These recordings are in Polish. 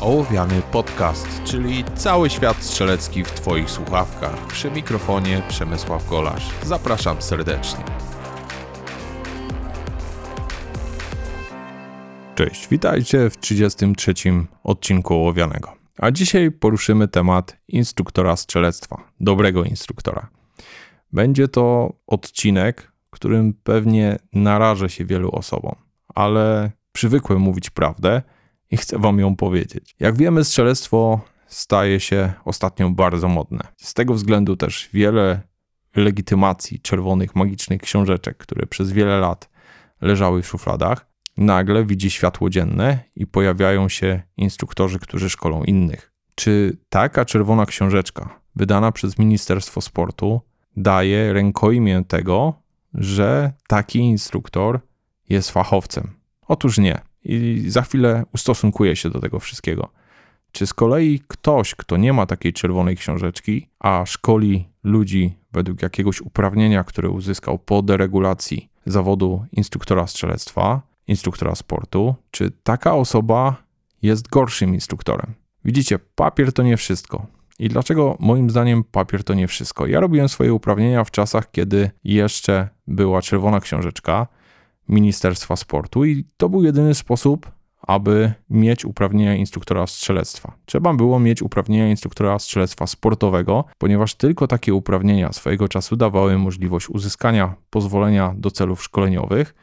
Ołowiany Podcast, czyli cały świat strzelecki w Twoich słuchawkach. Przy mikrofonie Przemysław Golasz. Zapraszam serdecznie. Cześć, witajcie w 33. odcinku Ołowianego. A dzisiaj poruszymy temat instruktora strzelectwa, dobrego instruktora. Będzie to odcinek, którym pewnie narażę się wielu osobom, ale przywykłem mówić prawdę i chcę wam ją powiedzieć. Jak wiemy, strzelectwo staje się ostatnio bardzo modne. Z tego względu też wiele legitymacji czerwonych, magicznych książeczek, które przez wiele lat leżały w szufladach, nagle widzi światło dzienne i pojawiają się instruktorzy, którzy szkolą innych. Czy taka czerwona książeczka, wydana przez Ministerstwo Sportu, daje rękojmię tego, że taki instruktor jest fachowcem? Otóż nie. I za chwilę ustosunkuję się do tego wszystkiego. Czy z kolei ktoś, kto nie ma takiej czerwonej książeczki, a szkoli ludzi według jakiegoś uprawnienia, które uzyskał po deregulacji zawodu instruktora strzelectwa, instruktora sportu, czy taka osoba jest gorszym instruktorem? Widzicie, papier to nie wszystko. I dlaczego moim zdaniem papier to nie wszystko? Ja robiłem swoje uprawnienia w czasach, kiedy jeszcze była czerwona książeczka Ministerstwa Sportu i to był jedyny sposób, aby mieć uprawnienia instruktora strzelectwa. Trzeba było mieć uprawnienia instruktora strzelectwa sportowego, ponieważ tylko takie uprawnienia swojego czasu dawały możliwość uzyskania pozwolenia do celów szkoleniowych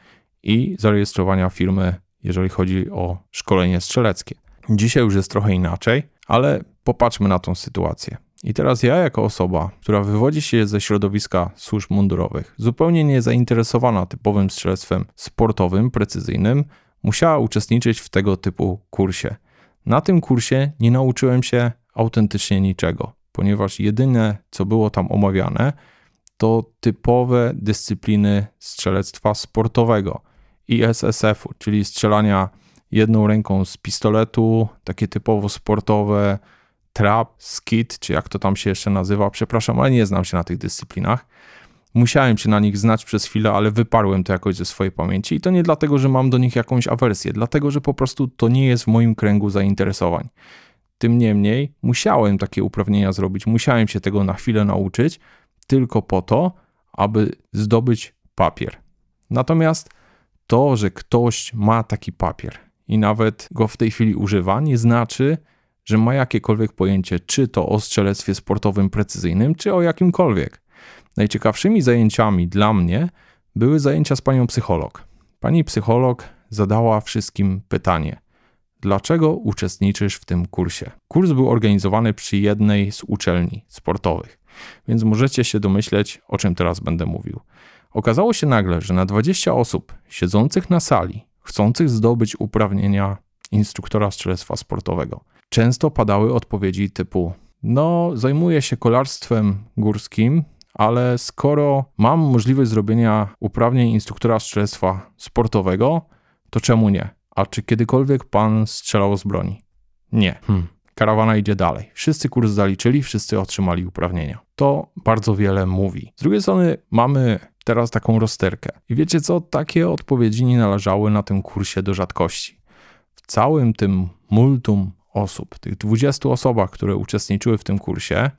i zarejestrowania firmy, jeżeli chodzi o szkolenie strzeleckie. Dzisiaj już jest trochę inaczej, ale popatrzmy na tą sytuację. I teraz ja, jako osoba, która wywodzi się ze środowiska służb mundurowych, zupełnie nie zainteresowana typowym strzelectwem sportowym, precyzyjnym, musiała uczestniczyć w tego typu kursie. Na tym kursie nie nauczyłem się autentycznie niczego, ponieważ jedyne, co było tam omawiane, to typowe dyscypliny strzelectwa sportowego i SSF-u, czyli strzelania jedną ręką z pistoletu, takie typowo sportowe, trap, skit, czy jak to tam się jeszcze nazywa, przepraszam, ale nie znam się na tych dyscyplinach. Musiałem się na nich znać przez chwilę, ale wyparłem to jakoś ze swojej pamięci i to nie dlatego, że mam do nich jakąś awersję, dlatego, że po prostu to nie jest w moim kręgu zainteresowań. Tym niemniej musiałem takie uprawnienia zrobić, musiałem się tego na chwilę nauczyć, tylko po to, aby zdobyć papier. Natomiast to, że ktoś ma taki papier i nawet go w tej chwili używa, nie znaczy, że ma jakiekolwiek pojęcie, czy to o strzelectwie sportowym precyzyjnym, czy o jakimkolwiek. Najciekawszymi zajęciami dla mnie były zajęcia z panią psycholog. Pani psycholog zadała wszystkim pytanie: dlaczego uczestniczysz w tym kursie? Kurs był organizowany przy jednej z uczelni sportowych, więc możecie się domyśleć, o czym teraz będę mówił. Okazało się nagle, że na 20 osób siedzących na sali, chcących zdobyć uprawnienia instruktora strzelectwa sportowego, często padały odpowiedzi typu: No, zajmuję się kolarstwem górskim, ale skoro mam możliwość zrobienia uprawnień instruktora strzelectwa sportowego, to czemu nie? A czy kiedykolwiek pan strzelał z broni? Nie. Hmm. Karawana idzie dalej. Wszyscy kurs zaliczyli, wszyscy otrzymali uprawnienia. To bardzo wiele mówi. Z drugiej strony mamy teraz taką rozterkę. I wiecie co? Takie odpowiedzi nie należały na tym kursie do rzadkości. W całym tym multum osób, tych 20 osobach, które uczestniczyły w tym kursie,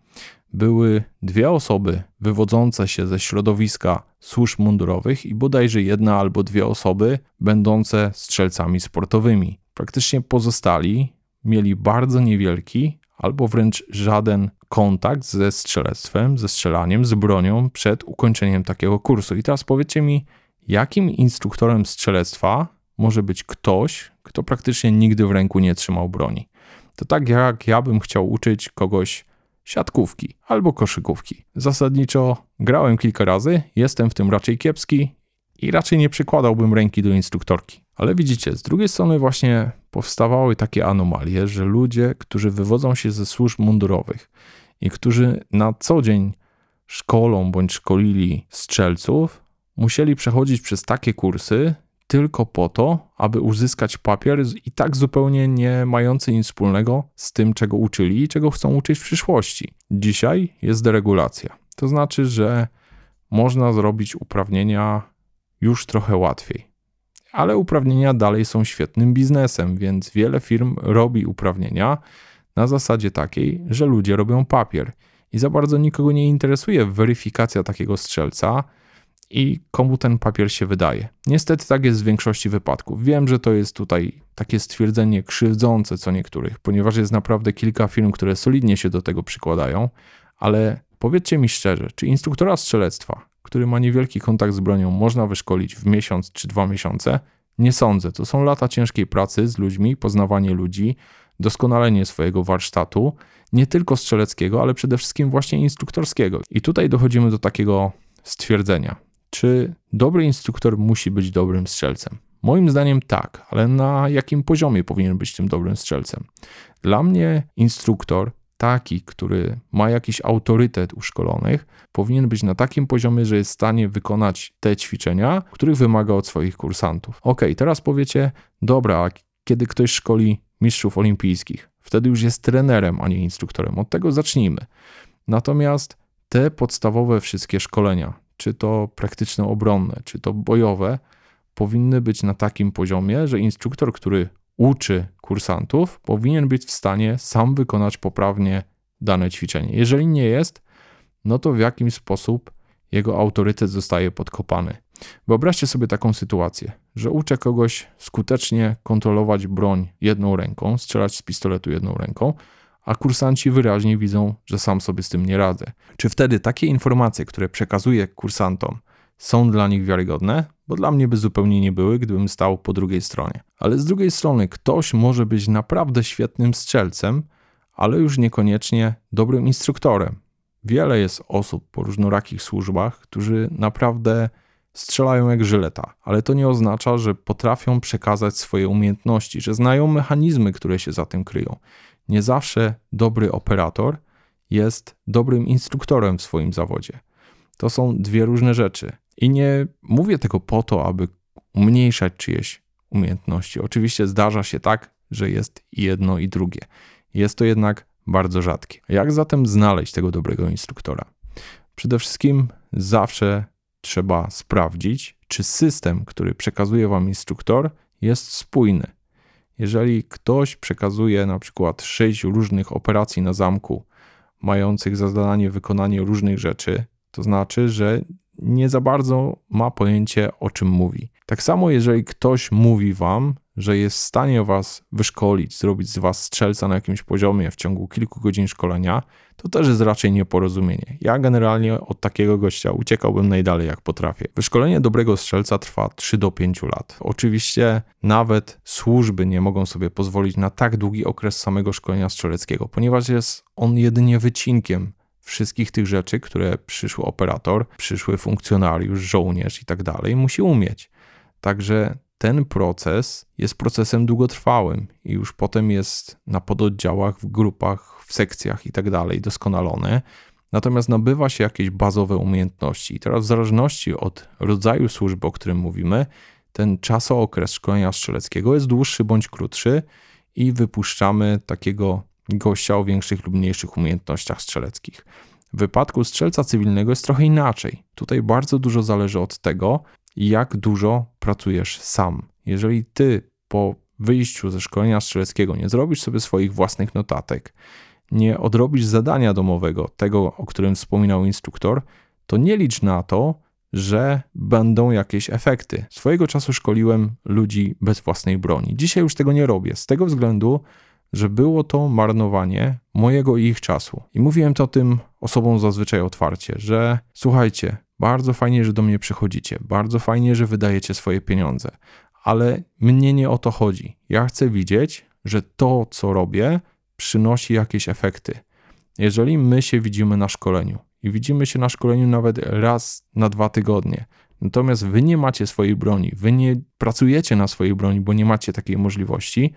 były dwie osoby wywodzące się ze środowiska służb mundurowych i bodajże jedna albo dwie osoby będące strzelcami sportowymi. Praktycznie pozostali mieli bardzo niewielki albo wręcz żaden kontakt ze strzelectwem, ze strzelaniem, z bronią przed ukończeniem takiego kursu. I teraz powiedzcie mi, jakim instruktorem strzelectwa może być ktoś, kto praktycznie nigdy w ręku nie trzymał broni? To tak jak ja bym chciał uczyć kogoś siatkówki albo koszykówki. Zasadniczo grałem kilka razy, jestem w tym raczej kiepski i raczej nie przykładałbym ręki do instruktorki. Ale widzicie, z drugiej strony właśnie powstawały takie anomalie, że ludzie, którzy wywodzą się ze służb mundurowych i którzy na co dzień szkolą bądź szkolili strzelców, musieli przechodzić przez takie kursy, tylko po to, aby uzyskać papier i tak zupełnie nie mający nic wspólnego z tym, czego uczyli i czego chcą uczyć w przyszłości. Dzisiaj jest deregulacja. To znaczy, że można zrobić uprawnienia już trochę łatwiej. ale uprawnienia dalej są świetnym biznesem, więc wiele firm robi uprawnienia na zasadzie takiej, że ludzie robią papier i za bardzo nikogo nie interesuje weryfikacja takiego strzelca i komu ten papier się wydaje. Niestety tak jest w większości wypadków. Wiem, że to jest tutaj takie stwierdzenie krzywdzące co niektórych, ponieważ jest naprawdę kilka firm, które solidnie się do tego przykładają, ale powiedzcie mi szczerze, czy instruktora strzelectwa, który ma niewielki kontakt z bronią, można wyszkolić w miesiąc czy dwa miesiące? Nie sądzę. To są lata ciężkiej pracy z ludźmi, poznawanie ludzi, doskonalenie swojego warsztatu, nie tylko strzeleckiego, ale przede wszystkim właśnie instruktorskiego. I tutaj dochodzimy do takiego stwierdzenia. Czy dobry instruktor musi być dobrym strzelcem? Moim zdaniem tak, ale na jakim poziomie powinien być tym dobrym strzelcem? Dla mnie instruktor, taki, który ma jakiś autorytet u szkolonych, powinien być na takim poziomie, że jest w stanie wykonać te ćwiczenia, których wymaga od swoich kursantów. Ok, teraz powiecie, dobra, kiedy ktoś szkoli mistrzów olimpijskich, wtedy już jest trenerem, a nie instruktorem. Od tego zacznijmy. Natomiast te podstawowe wszystkie szkolenia, czy to praktyczno-obronne, czy to bojowe, powinny być na takim poziomie, że instruktor, który uczy kursantów, powinien być w stanie sam wykonać poprawnie dane ćwiczenie. Jeżeli nie jest, no to w jakim sposób jego autorytet zostaje podkopany. Wyobraźcie sobie taką sytuację, że uczę kogoś skutecznie kontrolować broń jedną ręką, strzelać z pistoletu jedną ręką, a kursanci wyraźnie widzą, że sam sobie z tym nie radzę. Czy wtedy takie informacje, które przekazuję kursantom, są dla nich wiarygodne? Bo dla mnie by zupełnie nie były, gdybym stał po drugiej stronie. Ale z drugiej strony, ktoś może być naprawdę świetnym strzelcem, ale już niekoniecznie dobrym instruktorem. Wiele jest osób po różnorakich służbach, którzy naprawdę strzelają jak żyleta, ale to nie oznacza, że potrafią przekazać swoje umiejętności, że znają mechanizmy, które się za tym kryją. Nie zawsze dobry operator jest dobrym instruktorem w swoim zawodzie. To są dwie różne rzeczy. I nie mówię tego po to, aby umniejszać czyjeś umiejętności. Oczywiście zdarza się tak, że jest jedno i drugie. Jest to jednak bardzo rzadkie. Jak zatem znaleźć tego dobrego instruktora? Przede wszystkim zawsze trzeba sprawdzić, czy system, który przekazuje wam instruktor, jest spójny. Jeżeli ktoś przekazuje na przykład sześć różnych operacji na zamku, mających za zadanie wykonanie różnych rzeczy, to znaczy, że nie za bardzo ma pojęcie o czym mówi. Tak samo, jeżeli ktoś mówi wam, że jest w stanie was wyszkolić, zrobić z was strzelca na jakimś poziomie w ciągu kilku godzin szkolenia, to też jest raczej nieporozumienie. Ja generalnie od takiego gościa uciekałbym najdalej jak potrafię. Wyszkolenie dobrego strzelca trwa 3 do 5 lat. Oczywiście nawet służby nie mogą sobie pozwolić na tak długi okres samego szkolenia strzeleckiego, ponieważ jest on jedynie wycinkiem wszystkich tych rzeczy, które przyszły operator, przyszły funkcjonariusz, żołnierz i tak dalej, musi umieć. Także ten proces jest procesem długotrwałym i już potem jest na pododdziałach, w grupach, w sekcjach i tak dalej doskonalone. Natomiast nabywa się jakieś bazowe umiejętności. I teraz, w zależności od rodzaju służby, o którym mówimy, ten czasookres szkolenia strzeleckiego jest dłuższy bądź krótszy i wypuszczamy takiego gościa o większych lub mniejszych umiejętnościach strzeleckich. W wypadku strzelca cywilnego jest trochę inaczej. Tutaj bardzo dużo zależy od tego, jak dużo pracujesz sam. Jeżeli ty po wyjściu ze szkolenia strzeleckiego nie zrobisz sobie swoich własnych notatek, nie odrobisz zadania domowego, tego, o którym wspominał instruktor, to nie licz na to, że będą jakieś efekty. Swojego czasu szkoliłem ludzi bez własnej broni. Dzisiaj już tego nie robię, z tego względu, że było to marnowanie mojego i ich czasu. I mówiłem to tym osobom zazwyczaj otwarcie, że słuchajcie, bardzo fajnie, że do mnie przychodzicie, bardzo fajnie, że wydajecie swoje pieniądze, ale mnie nie o to chodzi. Ja chcę widzieć, że to, co robię, przynosi jakieś efekty. Jeżeli my się widzimy na szkoleniu i widzimy się na szkoleniu nawet raz na dwa tygodnie, natomiast wy nie macie swojej broni, wy nie pracujecie na swojej broni, bo nie macie takiej możliwości,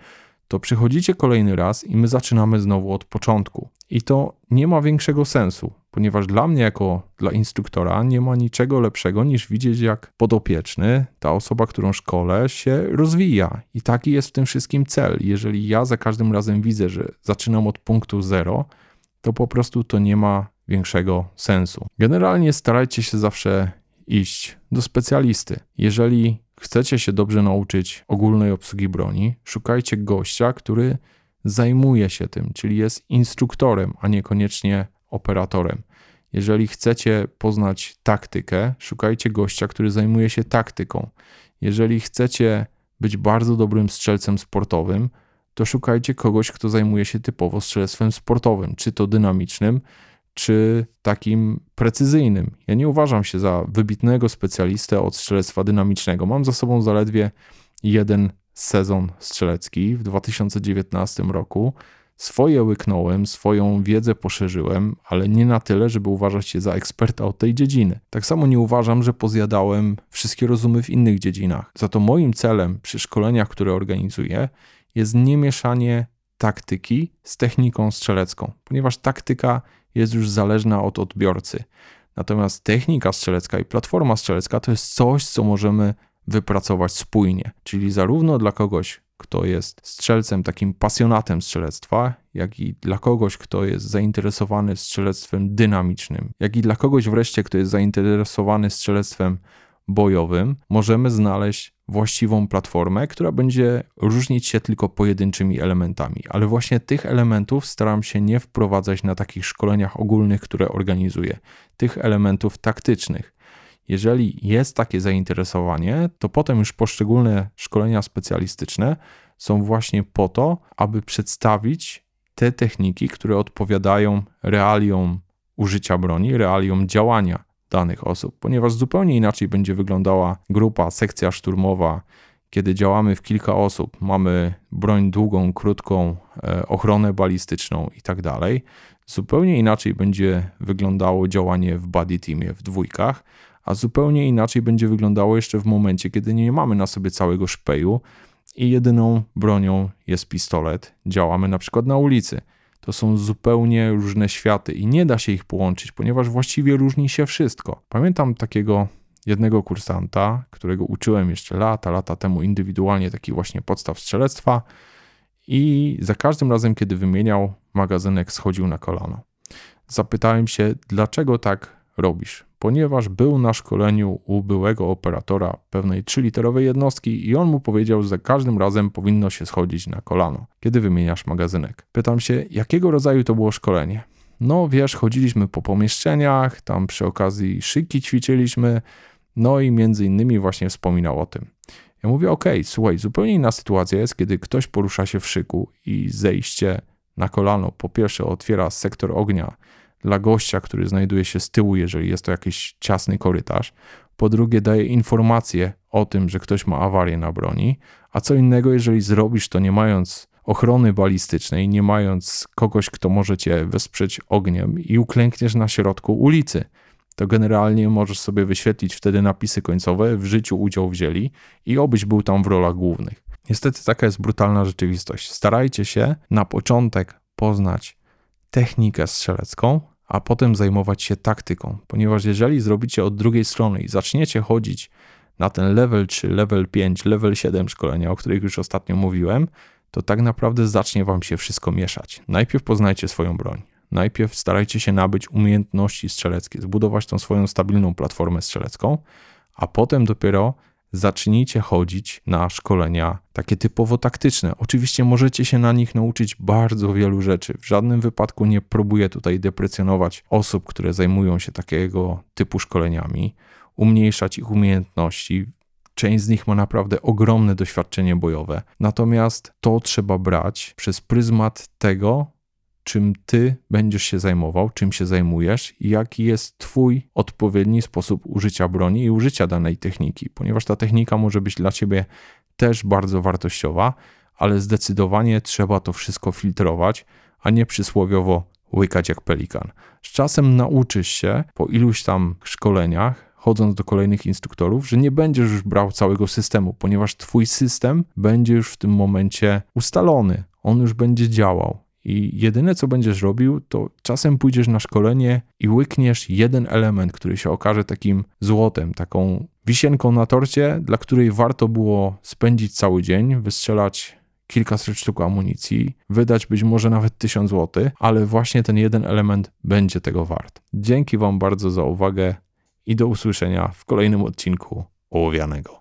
to przychodzicie kolejny raz i my zaczynamy znowu od początku. I to nie ma większego sensu, ponieważ dla mnie, jako dla instruktora, nie ma niczego lepszego niż widzieć, jak podopieczny, ta osoba, którą szkole, się rozwija. I taki jest w tym wszystkim cel. Jeżeli ja za każdym razem widzę, że zaczynam od punktu zero, to po prostu to nie ma większego sensu. Generalnie starajcie się zawsze iść do specjalisty. Jeżeli chcecie się dobrze nauczyć ogólnej obsługi broni, szukajcie gościa, który zajmuje się tym, czyli jest instruktorem, a niekoniecznie operatorem. Jeżeli chcecie poznać taktykę, szukajcie gościa, który zajmuje się taktyką. Jeżeli chcecie być bardzo dobrym strzelcem sportowym, to szukajcie kogoś, kto zajmuje się typowo strzelectwem sportowym, czy to dynamicznym, czy takim precyzyjnym. Ja nie uważam się za wybitnego specjalistę od strzelectwa dynamicznego. Mam za sobą zaledwie jeden sezon strzelecki w 2019 roku. Swoje łyknąłem, swoją wiedzę poszerzyłem, ale nie na tyle, żeby uważać się za eksperta od tej dziedziny. Tak samo nie uważam, że pozjadałem wszystkie rozumy w innych dziedzinach. Za to moim celem przy szkoleniach, które organizuję, jest nie mieszanie taktyki z techniką strzelecką, ponieważ taktyka jest już zależna od odbiorcy. Natomiast technika strzelecka i platforma strzelecka to jest coś, co możemy wypracować spójnie, czyli zarówno dla kogoś, kto jest strzelcem, takim pasjonatem strzelectwa, jak i dla kogoś, kto jest zainteresowany strzelectwem dynamicznym, jak i dla kogoś wreszcie, kto jest zainteresowany strzelectwem bojowym, możemy znaleźć właściwą platformę, która będzie różnić się tylko pojedynczymi elementami. Ale właśnie tych elementów staram się nie wprowadzać na takich szkoleniach ogólnych, które organizuję. Tych elementów taktycznych. Jeżeli jest takie zainteresowanie, to potem już poszczególne szkolenia specjalistyczne są właśnie po to, aby przedstawić te techniki, które odpowiadają realiom użycia broni, realiom działania danych osób, ponieważ zupełnie inaczej będzie wyglądała grupa, sekcja szturmowa, kiedy działamy w kilka osób, mamy broń długą, krótką, e, ochronę balistyczną i tak dalej. Zupełnie inaczej będzie wyglądało działanie w buddy teamie w dwójkach, a zupełnie inaczej będzie wyglądało jeszcze w momencie, kiedy nie mamy na sobie całego szpeju i jedyną bronią jest pistolet. Działamy na przykład na ulicy. To są zupełnie różne światy i nie da się ich połączyć, ponieważ właściwie różni się wszystko. Pamiętam takiego jednego kursanta, którego uczyłem jeszcze lata, lata temu indywidualnie takich właśnie podstaw strzelectwa i za każdym razem, kiedy wymieniał magazynek, schodził na kolano. Zapytałem się, dlaczego tak robisz? Ponieważ był na szkoleniu u byłego operatora pewnej trzyliterowej jednostki i on mu powiedział, że za każdym razem powinno się schodzić na kolano, kiedy wymieniasz magazynek. Pytam się, jakiego rodzaju to było szkolenie? No wiesz, chodziliśmy po pomieszczeniach, tam przy okazji szyki ćwiczyliśmy, no i między innymi właśnie wspominał o tym. Ja mówię, ok, słuchaj, zupełnie inna sytuacja jest, kiedy ktoś porusza się w szyku i zejście na kolano po pierwsze otwiera sektor ognia dla gościa, który znajduje się z tyłu, jeżeli jest to jakiś ciasny korytarz. Po drugie, daje informację o tym, że ktoś ma awarię na broni, a co innego, jeżeli zrobisz to nie mając ochrony balistycznej, nie mając kogoś, kto może cię wesprzeć ogniem i uklękniesz na środku ulicy. To generalnie możesz sobie wyświetlić wtedy napisy końcowe, w życiu udział wzięli i obyś był tam w rolach głównych. Niestety taka jest brutalna rzeczywistość. Starajcie się na początek poznać technikę strzelecką, a potem zajmować się taktyką, ponieważ jeżeli zrobicie od drugiej strony i zaczniecie chodzić na ten level 3, level 5, level 7 szkolenia, o których już ostatnio mówiłem, to tak naprawdę zacznie wam się wszystko mieszać. Najpierw poznajcie swoją broń. Najpierw starajcie się nabyć umiejętności strzeleckie, zbudować tą swoją stabilną platformę strzelecką, a potem dopiero zacznijcie chodzić na szkolenia takie typowo taktyczne. Oczywiście możecie się na nich nauczyć bardzo wielu rzeczy. W żadnym wypadku nie próbuję tutaj deprecjonować osób, które zajmują się takiego typu szkoleniami, umniejszać ich umiejętności. Część z nich ma naprawdę ogromne doświadczenie bojowe. Natomiast to trzeba brać przez pryzmat tego, czym ty będziesz się zajmował, czym się zajmujesz i jaki jest twój odpowiedni sposób użycia broni i użycia danej techniki, ponieważ ta technika może być dla ciebie też bardzo wartościowa, ale zdecydowanie trzeba to wszystko filtrować, a nie przysłowiowo łykać jak pelikan. Z czasem nauczysz się po iluś tam szkoleniach, chodząc do kolejnych instruktorów, że nie będziesz już brał całego systemu, ponieważ twój system będzie już w tym momencie ustalony, on już będzie działał. I jedyne, co będziesz robił, to czasem pójdziesz na szkolenie i łykniesz jeden element, który się okaże takim złotem, taką wisienką na torcie, dla której warto było spędzić cały dzień, wystrzelać kilkaset sztuk amunicji, wydać być może nawet tysiąc złotych, ale właśnie ten jeden element będzie tego wart. Dzięki Wam bardzo za uwagę i do usłyszenia w kolejnym odcinku Ołowianego.